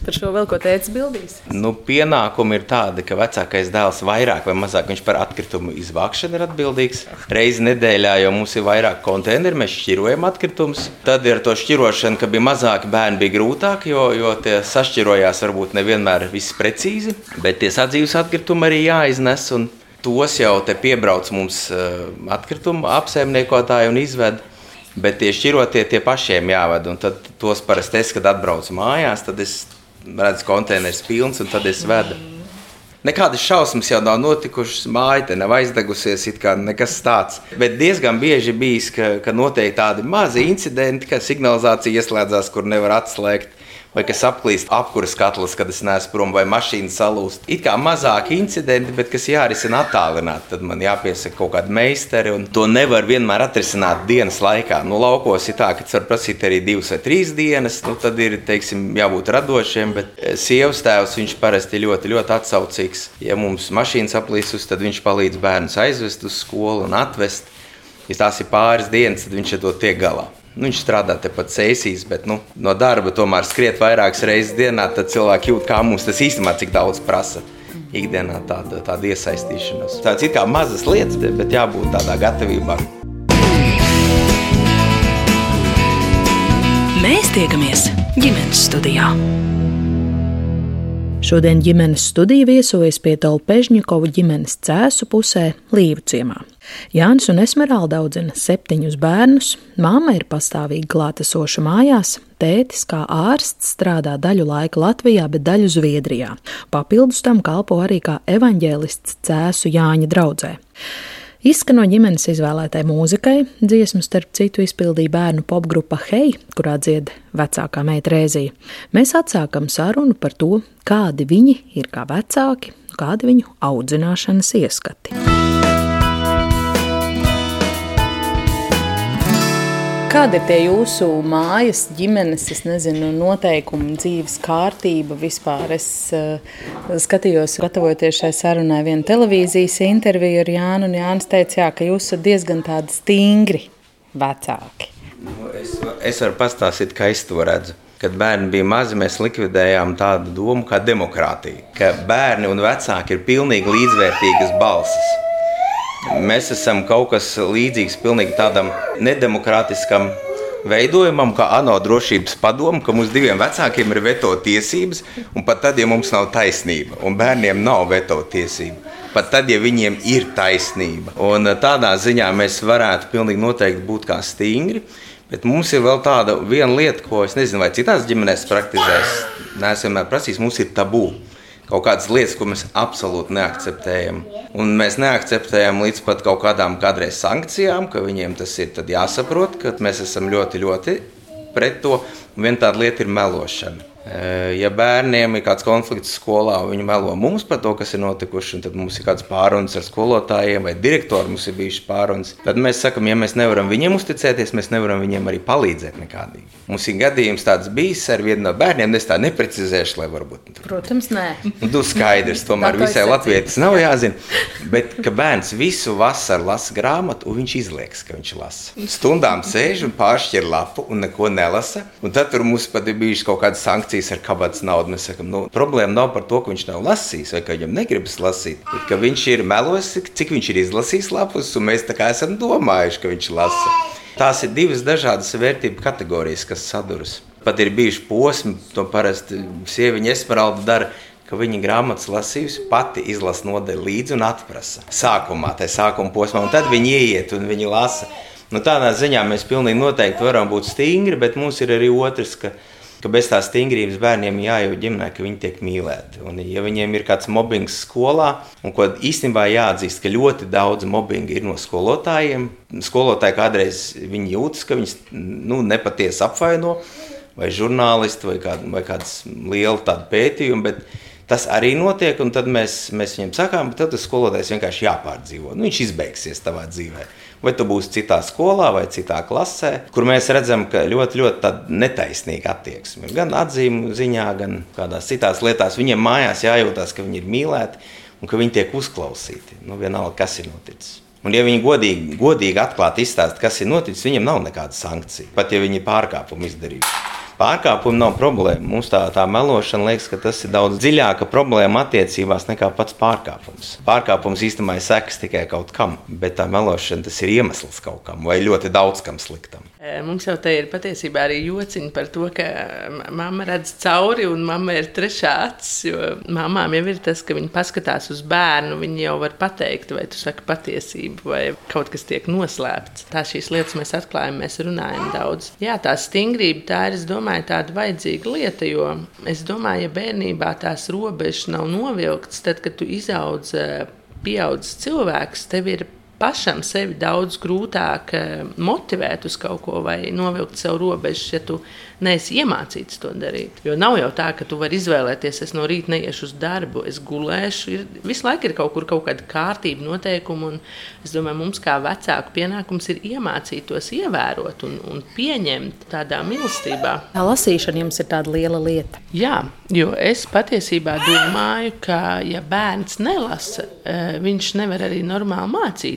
Par šo vēl ko teicis bildīs? Nu, pienākumi ir tādi, ka vecākais dēls vairāk vai mazāk par atkritumu izvākšanu ir atbildīgs. Reizi nedēļā jau mums ir vairāk konteineru, mēs šķirojam atkritumus. Tad ir to šķirošana, ka bija mazāki bērni, bija grūtāk, jo, jo tie sašķirojās varbūt nevienmēr viss precīzi, bet tie sadzīves atkritumi arī jāiznes. Un, tos jau te piebrauc mums eh, atkritumu apsaimniekotāji un izved. Bet tie šķirotie tie pašiem jāved. Un tad tos parasti es, kad atbraucu mājās, tad es redzu, ir pilns un tad es vedu. Nekādas šausmas jau nav notikušas, māja te nav aizdegusies, it kā nekas tāds. Bet diezgan bieži bijis, ka, ka notiek tādi mazi incidenti, ka signalizācija ieslēdzās, kur nevar atslēgt vai kas apklīst apkuras katls, kad es neesmu prom, vai mašīna salūst. It kā mazāki incidenti, bet kas jārisina attālināti. Tad man jāpiesaka kaut kāda meistara, un to nevar vienmēr atrisināt dienas laikā. Nu, laukos ir tā, ka tas var prasīt arī divas vai trīs dienas, nu, tad ir teiksim, jābūt radošiem. Bet eh, sievas tēvs viņš parasti ļoti, ļoti atsaucīgs. Ja mums mašīnas aplīsus, tad viņš palīdz bērnus aizvest uz skolu un atvest. Ja tās ir pāris dienas, tad viņš ar to tiek galā. Nu, viņš strādā tepat sēsīs, bet nu, no darba tomēr skriet vairākas reizes dienā. Tad cilvēki jūt, kā mums tas īstenībā cik daudz prasa. Ikdienā tāda, tāda iesaistīšanās. Tāds ir kā mazas lietas, bet jābūt tādā gatavībā. Mēs tiekamies ģimenes studijā. Šodien ģimenes studija viesojas pie Tolpežņikovu ģimenes cēsu pusē Līvu ciemā. Jānis un Esmeralda audzina septiņus bērnus, māma ir pastāvīgi klātesoša mājās, tētis kā ārsts strādā daļu laika Latvijā, bet daļu Zviedrijā. Papildus tam kalpo arī kā evaņģēlists cēsu Jāņa draudzē. Izskano ģimenes izvēlētai mūzikai, dziesmu starp citu izpildīja bērnu popgrupa Hei, kurā dzied vecākā meita Rēzija. Mēs atsākam sarunu par to, kādi viņi ir kā vecāki, kādi viņu audzināšanas ieskati. Kāda ir tie jūsu mājas, ģimenes, es nezinu, noteikumi, dzīves kārtība vispār? Es uh, skatījos, gatavojoties šai sarunai, vienu televīzijas interviju ar Jānu, un Jānis teica, jā, ka jūs esat diezgan tādi stingri vecāki. Nu, es, es varu pastāstīt, kā es to redzu. Kad bērni bija mazi, mēs likvidējām tādu domu kā demokrātija, ka bērni un vecāki ir pilnīgi līdzvērtīgas balsis. Mēs esam kaut kas līdzīgs pilnīgi tādam nedemokrātiskam veidojumam, kā ANO drošības padomu, ka mums diviem vecākiem ir veto tiesības, un pat tad, ja mums nav taisnība, un bērniem nav veto tiesība, pat tad, ja viņiem ir taisnība. Un eh, tādā ziņā mēs varētu pilnīgi noteikti būt kā stingri. Bet mums ir vēl tāda lieta, ko es nezinu, vai citās ģimenēs praktizēs. Nē, es vienmēr prasīju, mums ir tabū kaut kādas lietas, ko mēs absolūti neakceptējam. Un mēs neakceptējam līdz pat kaut kādām kādreiz sankcijām, ka viņiem tas ir jāsaprot, ka mēs esam ļoti, ļoti pret to. Un viena tāda lieta ir melošana. Eh, ja bērniem ir kāds konflikts skolā, viņi melo mums par to, kas ir notikuši, un tad mums ir kāds pārunas ar skolotājiem vai direktoriem, mums ir bijušas pārunas, tad mēs sakām, ja mēs nevaram viņiem uzticēties, mēs nevaram viņiem arī palīdzēt nekādīgi. Mums ir gadījums tāds bijis ar vienu no bērniem, es tā neprecizēšu, lai varbūt. Protams, nē. Nu, skaidrs, tomēr visai Latvijai tas nav jāzina. Bet, ka bērns visu vasaru lasa grāmatu, un viņš izliekas, ka viņš lasa. Stundām sēž un pāršķir lapu un neko nelasa. Un tad tur mums pat ir bijušas kaut kādas sankcijas lasījis ar kabatas naudu. Mēs sakām, nu, problēma nav par to, ka viņš nav lasījis vai ka viņam negribas lasīt, bet ka viņš ir melos, cik viņš ir izlasījis lapus, un mēs tā kā esam domājuši, ka viņš lasa. Tās ir divas dažādas vērtību kategorijas, kas saduras. Pat ir bijuši posmi, to parasti sieviņa Esmeralda dara, ka viņa grāmatas lasījusi, pati izlasa nodeļu līdzi un atprasa. Sākumā, tā sākuma posmā, un tad viņi ieiet un viņi lasa. Nu, tādā ziņā mēs pilnīgi noteikti varam būt stingri, bet mums ir arī otrs, ka ka bez tās stingrības bērniem jājūt ģimenē, ka viņi tiek mīlēti. Un, ja viņiem ir kāds mobbings skolā, un ko īstenībā jāatzīst, ka ļoti daudz mobbinga ir no skolotājiem, skolotāji kādreiz jūtas, ka viņus nu, nepatiesi apvaino. vai žurnālisti, vai, kād, vai kāds liels pētījums. Tas arī notiek, un tad mēs, mēs viņam sakām, ka tas skolotājs vienkārši jāpārdzīvo. Nu, viņš izbeigsies tavā dzīvē. Vai tu būsi citā skolā vai citā klasē, kur mēs redzam, ka ļoti, ļoti netaisnīga attieksme. Gan atzīmu ziņā, gan kādās citās lietās. Viņiem mājās jājūtās, ka viņi ir mīlēti un ka viņi tiek uzklausīti. Nu, vienalga, kas ir noticis. Un, ja viņi godīgi, godīgi atklāti izstāsta, kas ir noticis, viņiem nav nekāda sankcija, pat ja viņi pārkāpumu izdarījuši. Pārkāpumi nav problēma. Mums tā, tā melošana liekas, ka tas ir daudz dziļāka problēma attiecībās nekā pats pārkāpums. Pārkāpums īstenībā ir sekas tikai kaut kam, bet tā melošana tas ir iemesls kaut kam vai ļoti daudz kam sliktam. Mums jau te ir patiesībā arī jociņi par to, ka mamma redz cauri un mamma ir trešā acis. Jo mamām jau ir tas, ka viņi paskatās uz bērnu, viņi jau var pateikt, vai tu saki patiesību, vai kaut kas tiek noslēpts. Tā šīs lietas mēs atklājam, mēs runājam daudz. Jā, tā stingrība, tā ir, es domāju, tāda vajadzīga lieta, jo es domāju, ja bērnībā tās robežas nav novilktas, tad, kad tu izaudz pieaudzis cilvēks, tev ir pašam sevi daudz grūtāk eh, motivēt uz kaut ko vai novilkt sev robežas, ja tu neesi iemācīts to darīt. Jo nav jau tā, ka tu vari izvēlēties, es no rīta neiešu uz darbu, es gulēšu. Ir, visu laiku ir kaut kur kaut kāda kārtība, noteikumi. Es domāju, mums kā vecāku pienākums ir iemācīt tos ievērot un, un pieņemt tādā mīlestībā. Tā lasīšana jums ir tāda liela lieta. Jā, jo es patiesībā domāju, ka ja bērns nelasa, eh, viņš nevar arī normāli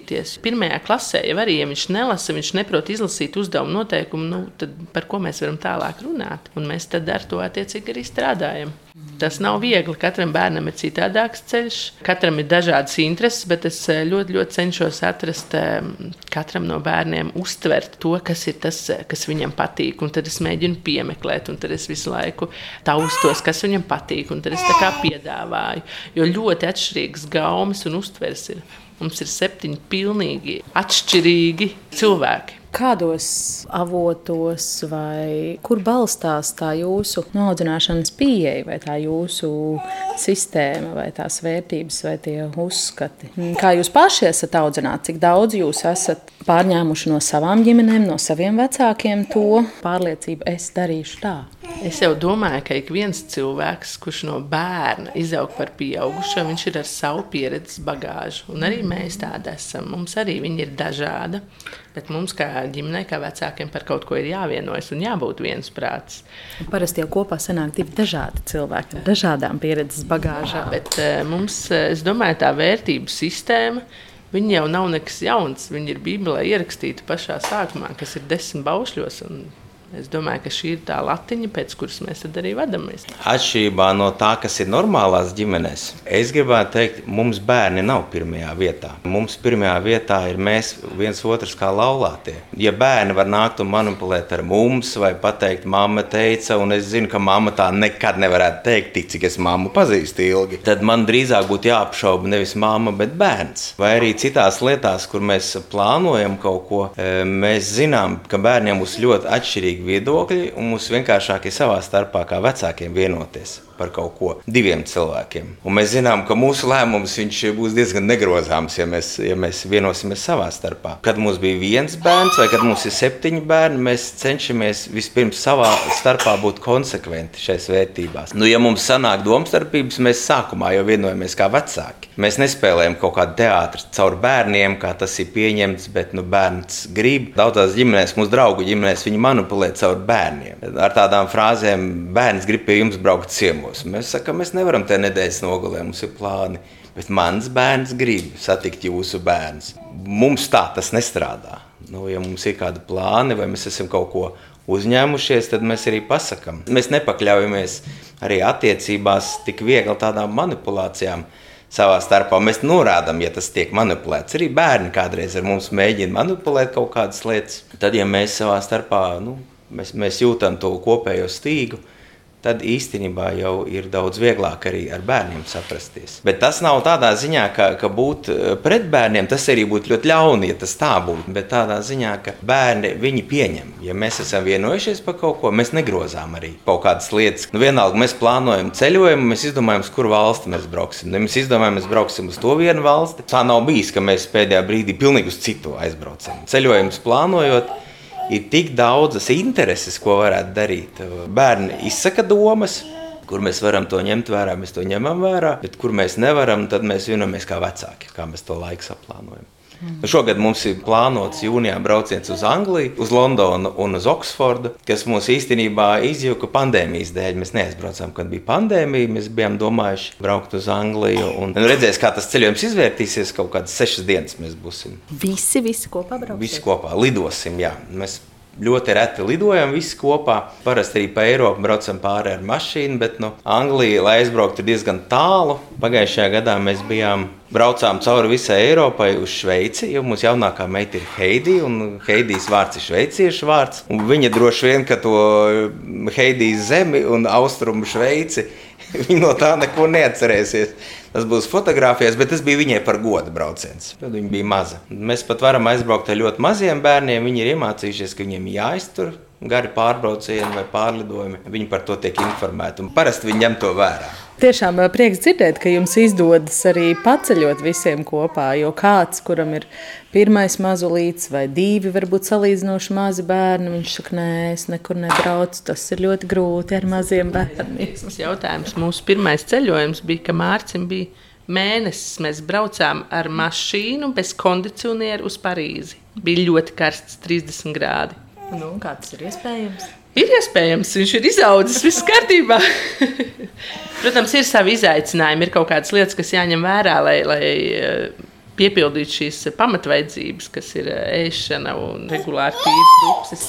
mācīties. Pirmajā klasē jau arī, ja viņš nelasa, viņš neprot izlasīt uzdevumu noteikumu, nu, tad par ko mēs varam tālāk runāt. Un mēs tad ar to attiecīgi arī strādājam. Tas nav viegli. Katram bērnam ir citādāks ceļš, katram ir dažādas intereses, bet es eh, ļoti, ļoti cenšos atrast eh, katram no bērniem, uztvert to, kas ir tas, eh, kas viņam patīk. Un tad es mēģinu piemeklēt, un tad es visu laiku taustos, kas viņam patīk, un tad es tā kā piedāvāju. Jo ļoti atšķirīgas gaumas un uztvers ir. Mums ir septiņi pilnīgi atšķirīgi cilvēki. Kādos avotos vai kur balstās tā jūsu audzināšanas pieeja, vai tā jūsu sistēma, vai tās vērtības, vai tie uzskati? Kā jūs paši esat audzināti, cik daudz jūs esat pārņēmuši no savām ģimenēm, no saviem vecākiem to pārliecību, es darīšu tā? Es jau domāju, ka ik viens cilvēks, kurš no bērna izaug par pieaugušo, viņš ir ar savu pieredzes bagāžu. Un arī mēs tādi esam. Mums arī viņi ir dažādi. Bet mums, kā ģimenei, kā vecākiem, par kaut ko ir jāvienojas un jābūt viensprāts. Parasti jau kopā sanāk divi dažādi cilvēki ar dažādām pieredzes bagāžām. Bet uh, mums, eh, es domāju, tā vērtību sistēma. Viņa jau nav nekas jauns. Viņa ir Bībelē ierakstīta pašā sākumā, kas ir desmit baušļos. Es domāju, ka šī ir tā latiņa, pēc kuras mēs arī vadāmies. Atšķirībā no tā, kas ir normālās ģimenēs, es gribētu teikt, mums bērni nav pirmajā vietā. Mums pirmajā vietā ir mēs viens otrs kā laulātie. Ja bērni var nākt un manipulēt ar mums, vai pateikt, mamma teica, un es zinu, ka mamma tā nekad nevarētu teikt, tik cik es mammu pazīstu ilgi, tad man drīzāk būtu jāapšauba nevis mamma, bet bērns. Vai arī citās lietās, kur mēs plānojam kaut ko, eh, mēs zinām, ka bērniem būs ļoti atšķirīgi atšķirīgi viedokļi, un mums vienkāršāk ir savā starpā kā vecākiem vienoties par kaut ko diviem cilvēkiem. Un mēs zinām, ka mūsu lēmums būs diezgan negrozāms, ja mēs, ja mēs vienosimies savā starpā. Kad mums bija viens bērns, vai kad mums ir septiņi bērni, mēs cenšamies vispirms savā starpā būt konsekventi šajās vērtībās. Nu, ja mums sanāk domstarpības, mēs sākumā jau vienojamies kā vecāki. Mēs nespēlējam kaut kādu teātri caur bērniem, kā tas ir pieņemts, bet nu, bērns grib. Daudzās ģimenēs, mūsu draugu ģimenēs, viņi manipulē caur bērniem. Ar tādām frāzēm, bērns grib pie jums braukt ciemos. Mēs sakām, mēs nevaram te nedēļas nogalē, mums ir plāni. Bet mans bērns grib satikt jūsu bērnu. Mums tā tas nestrādā. Nu, ja mums ir kādi plāni, vai mēs esam kaut ko uzņēmušies, tad mēs arī pasakām. Mēs nepakļaujamies arī attiecībās tik viegli tādām manipulācijām savā starpā. Mēs norādām, ja tas tiek manipulēts. Arī bērni kādreiz ar mums mēģina manipulēt kaut kādas lietas. Tad, ja mēs savā starpā nu, mēs, mēs jūtam to kopējo stīgu, tad īstenībā jau ir daudz vieglāk arī ar bērniem saprasties. Bet tas nav tādā ziņā, ka, ka būt eh, pret bērniem, tas arī būtu ļoti ļauni, ja tas tā būtu. Bet tādā ziņā, ka bērni viņi pieņem. Ja mēs esam vienojušies par kaut ko, mēs negrozām arī kaut kādas lietas. Nu, vienalga, mēs plānojam ceļojumu, mēs izdomājam, uz kuru valsti mēs brauksim. Ja mēs izdomājam, mēs brauksim uz to vienu valsti. Tā nav bijis, ka mēs pēdējā brīdī pilnīgi uz citu aizbraucam. Ceļojums plānojot ir tik daudzas intereses, ko varētu darīt. Bērni izsaka domas, kur mēs varam to ņemt vērā, mēs to ņemam vērā, bet kur mēs nevaram, tad mēs vienojamies kā vecāki, kā mēs to laiku saplānojam. Mm. Šogad mums ir plānots jūnijā brauciens uz Angliju, uz Londonu un uz Oksfordu, kas mums īstenībā izjuka pandēmijas dēļ. Mēs neaizbraucām, kad bija pandēmija. Mēs bijām domājuši braukt uz Angliju un redzēs, kā tas ceļojums izvērtīsies. Kaut kādas sešas dienas mēs būsim. Visi, visi kopā braucam. Visi kopā lidosim, jā. Mēs ļoti reti lidojam visi kopā. Parasti arī pa Eiropu braucam pāri ar mašīnu, bet nu, Anglijas, lai aizbrauktu, ir diezgan tālu. Pagājušajā gadā mēs bijām. Braucām cauri visai Eiropai uz Šveici, jo mūsu jaunākā meita ir Heidija, un Heidijas vārds ir šveiciešu vārds. Viņa droši vien, ka to Heidijas zemi un austrumu Šveici, viņa no tā neko neatcerēsies. Tas būs fotografijas, bet tas bija viņai par godu brauciens. Tad viņa bija maza. Mēs pat varam aizbraukt ar ļoti maziem bērniem. Viņi ir iemācījušies, ka viņiem jāiztur gari pārbraucieni vai pārlidojumi. Viņi par to tiek informēti un parasti viņi ņem to vērā. Tiešām prieks dzirdēt, ka jums izdodas arī paceļot visiem kopā. Jo kāds, kuram ir pirmais mazulīts vai divi, varbūt salīdzinoši mazi bērni, viņš saka, nē, es nekur nebraucu. Tas ir ļoti grūti ar maziem bērniem. Tas jautājums mūsu pirmais ceļojums bija, ka Mārcis bija mēnesis. Mēs braucām ar mašīnu bez kondicionieru uz Parīzi. Bija ļoti karsts, 30 grādi. Nu, kā tas ir iespējams? Ir iespējams, viņš ir izaudzis, viss kārtībā. Protams, ir savi izaicinājumi, ir kaut kādas lietas, kas jāņem vērā, lai, lai eh, piepildītu šīs pamatvaidzības, kas ir eh, ēšana un regulāri tīras dupsis.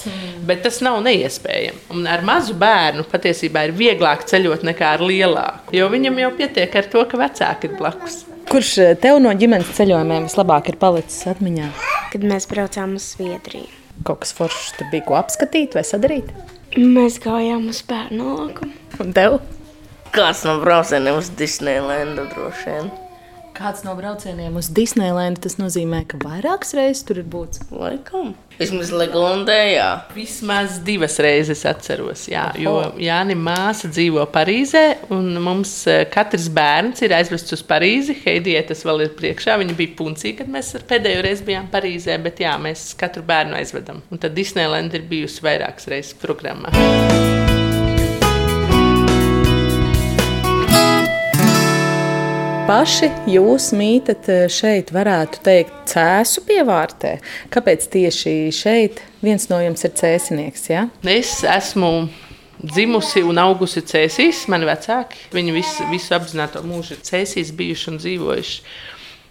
Bet tas nav neiespējami. Un ar mazu bērnu patiesībā ir vieglāk ceļot nekā ar lielāku, jo viņam jau pietiek ar to, ka vecāki ir blakus. Kurš eh, tev no ģimenes ceļojumiem vislabāk ir palicis atmiņā? Kad mēs braucām uz Zviedriju. Kaut kas foršs tur bija, ko apskatīt vai sadarīt? Mēs gājām uz bērnu laukumu. Un tev? Kāds no braucieniem uz Disneylandu droši vien. Kāds no braucieniem uz Disneylandu tas nozīmē, ka vairākas reizes tur ir būts? Laikam. Vismaz Legondē, jā. Vismaz divas reizes atceros, jā, jo Jāni māsa dzīvo Parīzē, un mums eh, katrs bērns ir aizvests uz Parīzi. Heidijai tas vēl ir priekšā, viņa bija puncīga, kad mēs pēdējo reizi bijām Parīzē, bet jā, mēs katru bērnu aizvedam. Un tad Disneyland ir bijusi vairākas reizes programmā. Paši jūs mītat eh, šeit, varētu teikt, cēsu pievārtē. Kāpēc tieši šeit viens no jums ir cēsinieks? Ja? Es esmu dzimusi un augusi cēsīs, mani vecāki. Viņi visu, visu apzināto mūžu ir cēsīs bijuši un dzīvojuši.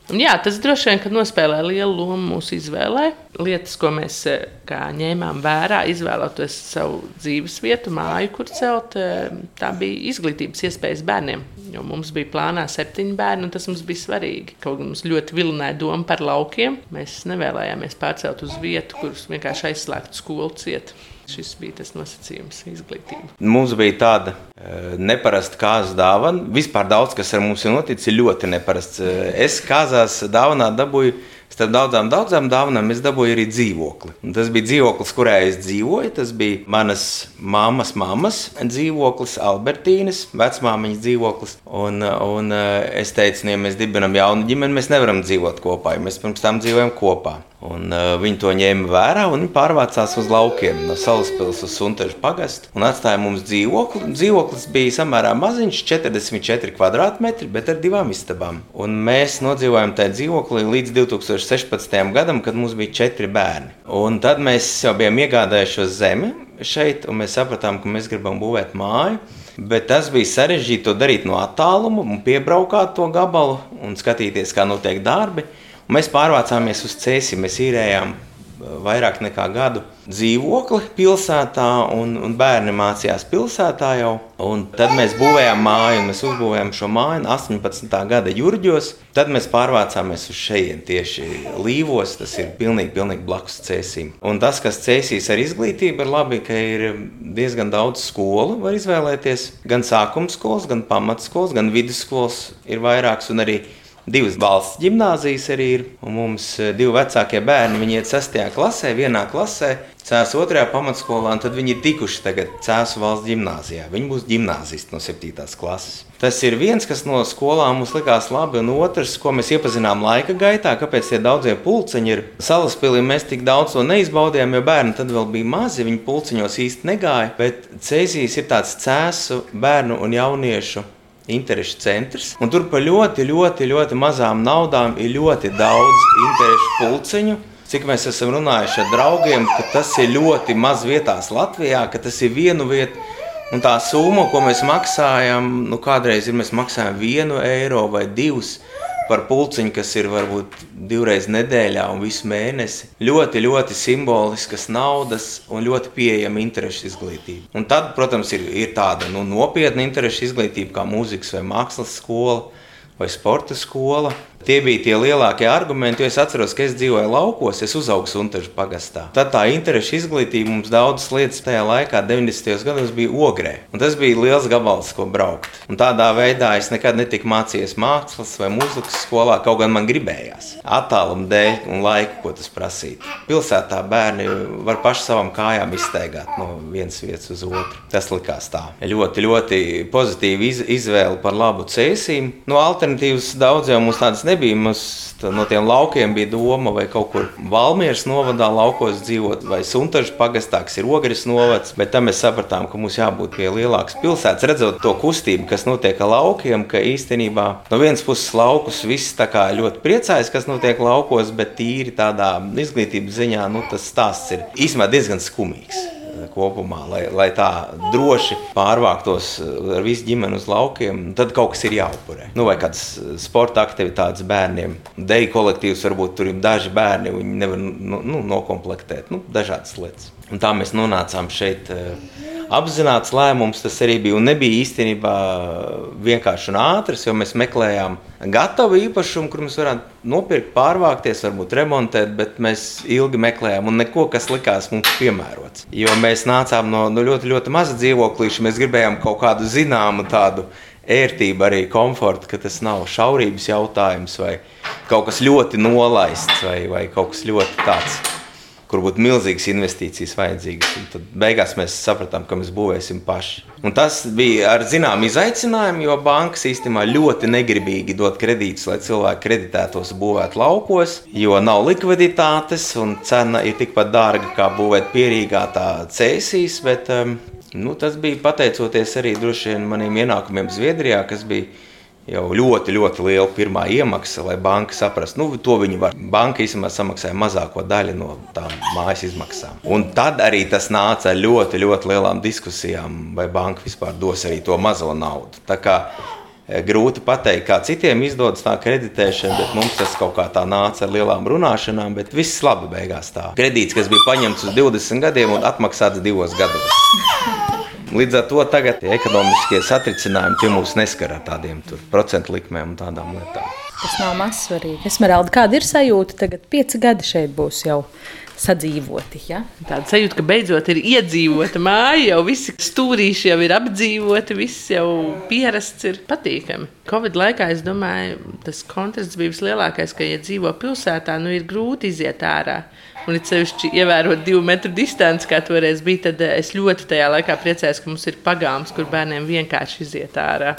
Un jā, tas droši vien nospēlē lielu lomu mūsu izvēlē. Lietas, ko mēs eh, ņēmām vērā, izvēloties savu dzīves vietu, māju, kur celt, eh, tā bija izglītības iespējas bērniem. Jo mums bija plānā septiņi bērni, un tas mums bija svarīgi. Kaut gan mums ļoti vilināja doma par laukiem, mēs nevēlējāmies pārcelt uz vietu, kurus vienkārši aizslēgtu skolu cietu. Šis bija tas nosacījums, izglītība. Mums bija tāda uh, neparasta kārtas dāvana. Vispār daudz kas ar mums ir noticis, ir ļoti neparasts. Uh, es kāzās dāvanā dabūju Starp daudzām, daudzām dāvanām es dabūju arī dzīvokli. Un tas bija dzīvoklis, kurā es dzīvoju. Tas bija manas mammas, mammas dzīvoklis, Albertīnas, vecmāmiņas dzīvoklis. Un, un es teicu, ja mēs dibinām jaunu ģimeni, mēs nevaram dzīvot kopā, jo mēs pirms tam dzīvojam kopā. Un, uh, viņi to ņēma vērā un pārvācās uz laukiem no Salaspils uz Suntežu pagastu un atstāja mums dzīvokli. Dzīvoklis bija samērā maziņš, 44 km2, bet ar divām istabām. Un mēs nodzīvojām tajā dzīvoklī līdz 2016. gadam, kad mums bija četri bērni. Un tad mēs jau bijām iegādājušies zemi šeit, un mēs sapratām, ka mēs gribam būvēt māju. Bet tas bija sarežģīti to darīt no attāluma, piebraukāt to gabalu un skatīties, kā notiek darbi. Mēs pārvācāmies uz Cēsiju, mēs īrējām uh, vairāk nekā gadu dzīvokli pilsētā, un, un bērni mācījās pilsētā jau. Un tad mēs būvējām māju, un mēs uzbūvējām šo māju 18. gada jūrģos. Tad mēs pārvācāmies uz šejienes tieši Līvos. Tas ir pilnīgi, pilnīgi blakus cēsīm. Un tas, kas cēsīs ar izglītību, ir labi, ka ir diezgan daudz skolu var izvēlēties. Gan sākuma skolas, gan pamatskolas, gan vidusskolas ir vairākas un arī Divas valsts gimnāzijas arī ir, mums eh, divi vecākie bērni, viņi iet 6. klasē, vienā klasē, Cēlā otrajā pamatskolā, un tad viņi ir tikuši tagad Cēlā valsts gimnājā. Viņi būs gimnāzisti no 7. klases. Tas ir viens, kas no skolām mums likās labi, un otrs, ko mēs iepazinām laika gaitā, kāpēc tie daudzie pulciņi ir. Salaspīlī mēs tik daudz to neizbaudījām, jo bērni tad vēl bija mazi, viņi pulciņos īsti negāja. Bet Cēzijas ir tāds cēsu bērnu un jauniešu interešu centrs. Un tur par ļoti, ļoti, ļoti mazām naudām ir ļoti daudz interešu pulciņu. Cik mēs esam runājuši ar draugiem, ka tas ir ļoti maz vietās Latvijā, ka tas ir vienu vietu. Un tā summa, ko mēs maksājam, nu, kādreiz ir mēs maksājam vienu eiro vai divus par pulciņu, kas ir varbūt divreiz nedēļā un visu mēnesi. Ļoti, ļoti simboliskas naudas un ļoti pieejama interešu izglītība. Un tad, protams, ir, ir tāda nu, nopietna interešu izglītība, kā mūzikas vai mākslas skola vai sporta skola. Tie bija tie lielākie argumenti, jo es atceros, ka es dzīvoju laukos, es uzaugu Suntežu pagastā. Tad tā interešu izglītība mums daudzas lietas tajā laikā, 90. gados, bija ogrē. Un tas bija liels gabals, ko braukt. Un tādā veidā es nekad netiku mācījies mākslas vai mūzikas skolā, kaut gan man gribējās. Attāluma dēļ un laika, ko tas prasītu. Pilsētā bērni var paši savām kājām izteigāt no vienas vietas uz otru. Tas likās tā. Ļoti, ļoti pozitīva iz, izvēle par labu cēsīm. No alternatīvas daudz jau mums tādas nebija. Mums no tiem laukiem bija doma, vai kaut kur Valmieras novadā laukos dzīvot, vai Suntažu pagastā, kas ir Ogres novads. Bet tam mēs sapratām, ka mums jābūt pie lielākas pilsētas, redzot to kustību, kas notiek ar laukiem, ka īstenībā no vienas puses laukus viss tā kā ļoti priecājas, kas notiek laukos, bet tīri tādā izglītības ziņā nu, tas stāsts ir īstenībā diezgan skumīgs kopumā, lai, lai tā droši pārvāktos ar visu ģimeni uz laukiem, tad kaut kas ir jāupurē. Nu, vai kādas sporta aktivitātes bērniem, deju kolektīvs, varbūt tur ir daži bērni, viņi nevar nu, nu, nokomplektēt, nu, dažādas lietas. Un tā mēs nonācām šeit. Uh, apzināts lēmums tas arī bija. Un nebija īstenībā vienkārši un ātrs, jo mēs meklējām gatavu īpašumu, kur mēs varētu nopirkt, pārvākties, varbūt remontēt, bet mēs ilgi meklējām un neko, kas likās mums piemērots. Jo mēs nācām no, no ļoti, ļoti maza dzīvoklīša, mēs gribējām kaut kādu zināmu tādu ērtību, arī komfortu, ka tas nav šaurības jautājums vai kaut kas ļoti nolaists vai, vai kaut kas ļoti tāds kur būtu milzīgas investīcijas vajadzīgas. Un tad beigās mēs sapratām, ka mēs būvēsim paši. Un tas bija ar zināmu izaicinājumu, jo bankas īstenībā ļoti negribīgi dot kredītus, lai cilvēki kreditētos būvēt laukos, jo nav likviditātes un cena ir tikpat dārga kā būvēt pierīgā tā cēsīs. Bet, um, nu, tas bija pateicoties arī droši vien maniem ienākumiem Zviedrijā, kas bija jau ļoti, ļoti liela pirmā iemaksa, lai banka saprastu, nu, to viņi var. Banka īstenībā samaksāja mazāko daļu no tām mājas izmaksām. Un tad arī tas nāca ar ļoti, ļoti lielām diskusijām, vai banka vispār dos arī to mazo naudu. Tā kā e, grūti pateikt, kā citiem izdodas tā kreditēšana, bet mums tas kaut kā tā nāca ar lielām runāšanām, bet viss labi beigās tā. Kredīts, kas bija paņemts uz 20 gadiem un atmaksāts divos gados. Līdz ar to tagad ekonomiskie satricinājumi pie mums neskar ar tādiem procentu likmēm un tādām lietām. Tas nav mazsvarīgi. Esmeralda, kāda ir sajūta? Tagad pieci gadi šeit būs jau sadzīvoti. Ja? Tāda sajūta, ka beidzot ir iedzīvota māja, jau visi stūrīši jau ir apdzīvoti, viss jau pierasts, ir patīkami. Covid laikā es domāju, tas kontrasts bija vislielākais, ka, ja dzīvo pilsētā, nu ir grūti iziet ārā. Un it sevišķi ievērot divu metru distanci, kā toreiz bija, tad eh, es ļoti tajā laikā priecājos, ka mums ir pagāms, kur bērniem vienkārši iziet ārā.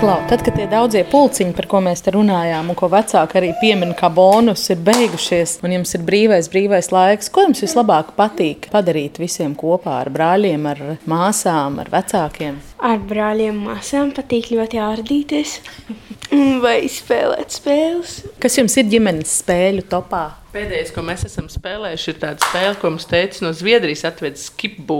Klau, tad, kad tie daudzie pulciņi, par ko mēs te runājām, un ko vecāki arī piemin kā bonus, ir beigušies, un jums ir brīvais, brīvais laiks, ko jums vislabāk patīk padarīt visiem kopā ar brāļiem, ar māsām, ar vecākiem? Ar brāļiem, māsām patīk ļoti ārdīties vai spēlēt spēles. Kas jums ir ģimenes spēļu topā? Pēdējais, ko mēs esam spēlējuši, ir tāda spēle, ko mums teica no Zviedrijas, atvedis skipbū.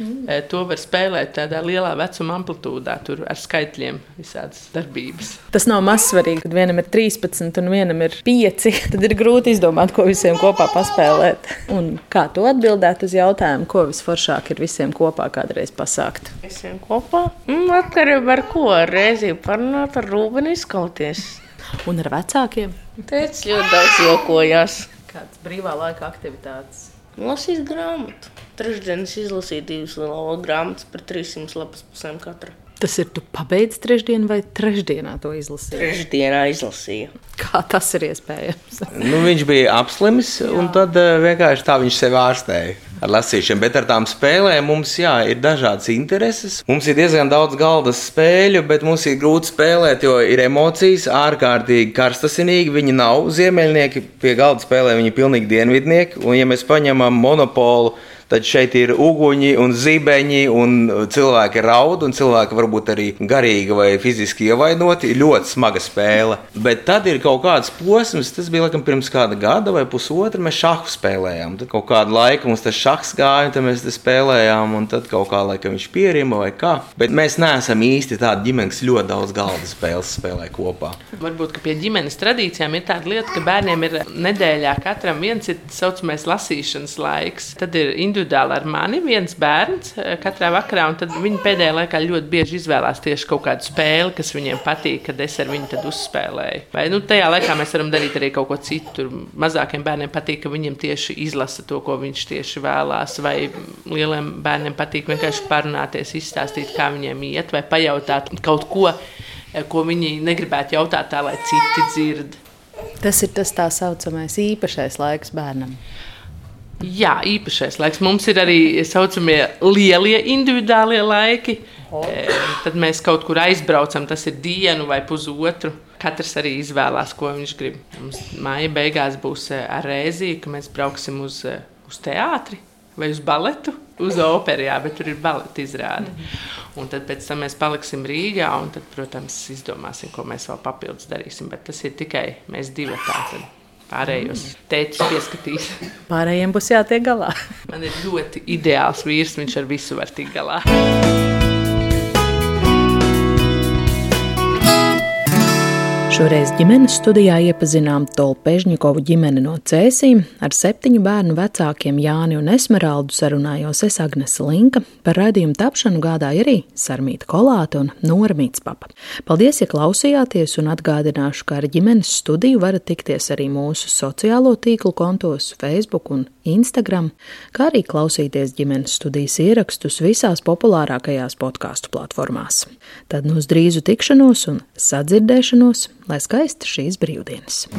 Mm. To var spēlēt tādā lielā vecuma amplitūdā, tur ar skaitļiem visādas darbības. Tas nav mazsvarīgi, kad vienam ir 13 un vienam ir 5. Tad ir grūti izdomāt, ko visiem kopā paspēlēt. Un kā tu atbildētu uz jautājumu, ko visforšāk ir visiem kopā kādreiz pasākt? Visiem kopā? Mm, atkarībā ar ko? Reizi parunāt ar Rūbeni izkauties. Un ar vecākiem? Teicis ļoti daudz jokojās. Kādas brīvā laika aktivitātes? Lasīt grāmatu. Trešdienas izlasīju divas grāmatas par 300 lapas pusēm katra. Tas ir tu pabeidz trešdienu vai trešdienā to izlasīji? Trešdienā izlasīju. Kā tas ir iespējams? Nu, viņš bija apslimis, un tad uh, vienkārši tā viņš sevi ārstēja ar lasīšanu. Bet ar tām spēlēm mums jā, ir dažādas intereses. Mums ir diezgan daudz galdas spēļu, bet mums ir grūti spēlēt, jo ir emocijas ārkārtīgi karstasinīgi. Viņi nav ziemeļnieki, pie galda spēlē viņi ir pilnīgi dienvidnieki. Un, ja mēs paņemam monopolu, Tad šeit ir uguņi un zibeņi, un cilvēki raud, un cilvēki varbūt arī garīgi vai fiziski ievainoti. Ļoti smaga spēle. Bet tad ir kaut kāds posms, tas bija laikam pirms kāda gada vai pusotra. Mēs šāhu spēlējām. Tad kaut kādu laiku mums tas šahs gāja, tad mēs spēlējām, un tad kaut kā laikam viņš pierima vai kā. Bet mēs neesam īsti tādi ģimeni, kas ļoti daudz galda spēles spēlē kopā. Varbūt pie ģimenes tradīcijām ir tāda lieta, ka bērniem ir nedēļā katram viens ir tā saucamais lasīšanas laiks. Tad ir individuāli ar mani viens bērns eh, katrā vakarā, tad viņi pēdējā laikā ļoti bieži izvēlās tieši kaut kādu spēli, kas viņiem patīk, kad es ar viņu uzspēlēju. Vai nu, tajā laikā mēs varam darīt arī kaut ko citu. Tur mazākiem bērniem patīk, ka viņiem tieši izlasa to, ko viņš tieši vēlās, vai lieliem bērniem patīk vienkārši parunāties, izstāstīt, kā viņiem iet, vai pajautāt kaut ko, eh, ko viņi negribētu jautāt tā, lai citi dzird. Tas ir tas tā saucamais īpašais laiks bērnam. Jā, īpašais laiks. Mums ir arī tā saucamie lielie individuālie laiki. E, tad mēs kaut kur aizbraucam, tas ir dienu vai pusotru. Katrs arī izvēlās, ko viņš grib. Mums māja beigās būs ar rēziju, ka mēs brauksim uz, uz teātri vai uz baletu, uz operu, jā, bet tur ir baleta izrāde. Mm -hmm. Un tad pēc tam mēs paliksim Rīgā, un tad, protams, izdomāsim, ko mēs vēl papildus darīsim. Bet tas ir tikai mēs divi tādi. Pārējos tētis pieskatīs. Pārējiem būs jātiek galā. Man ir ļoti ideāls vīrs, viņš ar visu var tikt galā. Šoreiz ģimenes studijā iepazinām Tolpežņikovu ģimeni no Cēsīm. Ar septiņu bērnu vecākiem Jāni un Esmeraldu sarunājos es Agnese Linka. Par raidījumu tapšanu gādāja arī Sarmīta Kolāte un Normīts Papa. Paldies, ja klausījāties un atgādināšu, ka ar ģimenes studiju varat tikties arī mūsu sociālo tīklu kontos Facebook un Instagram, kā arī klausīties ģimenes studijas ierakstus visās populārākajās podkāstu platformās. Tad nu uz drīzu tikšanos un sadzirdēšanos, lai skaista šīs brīvdienas!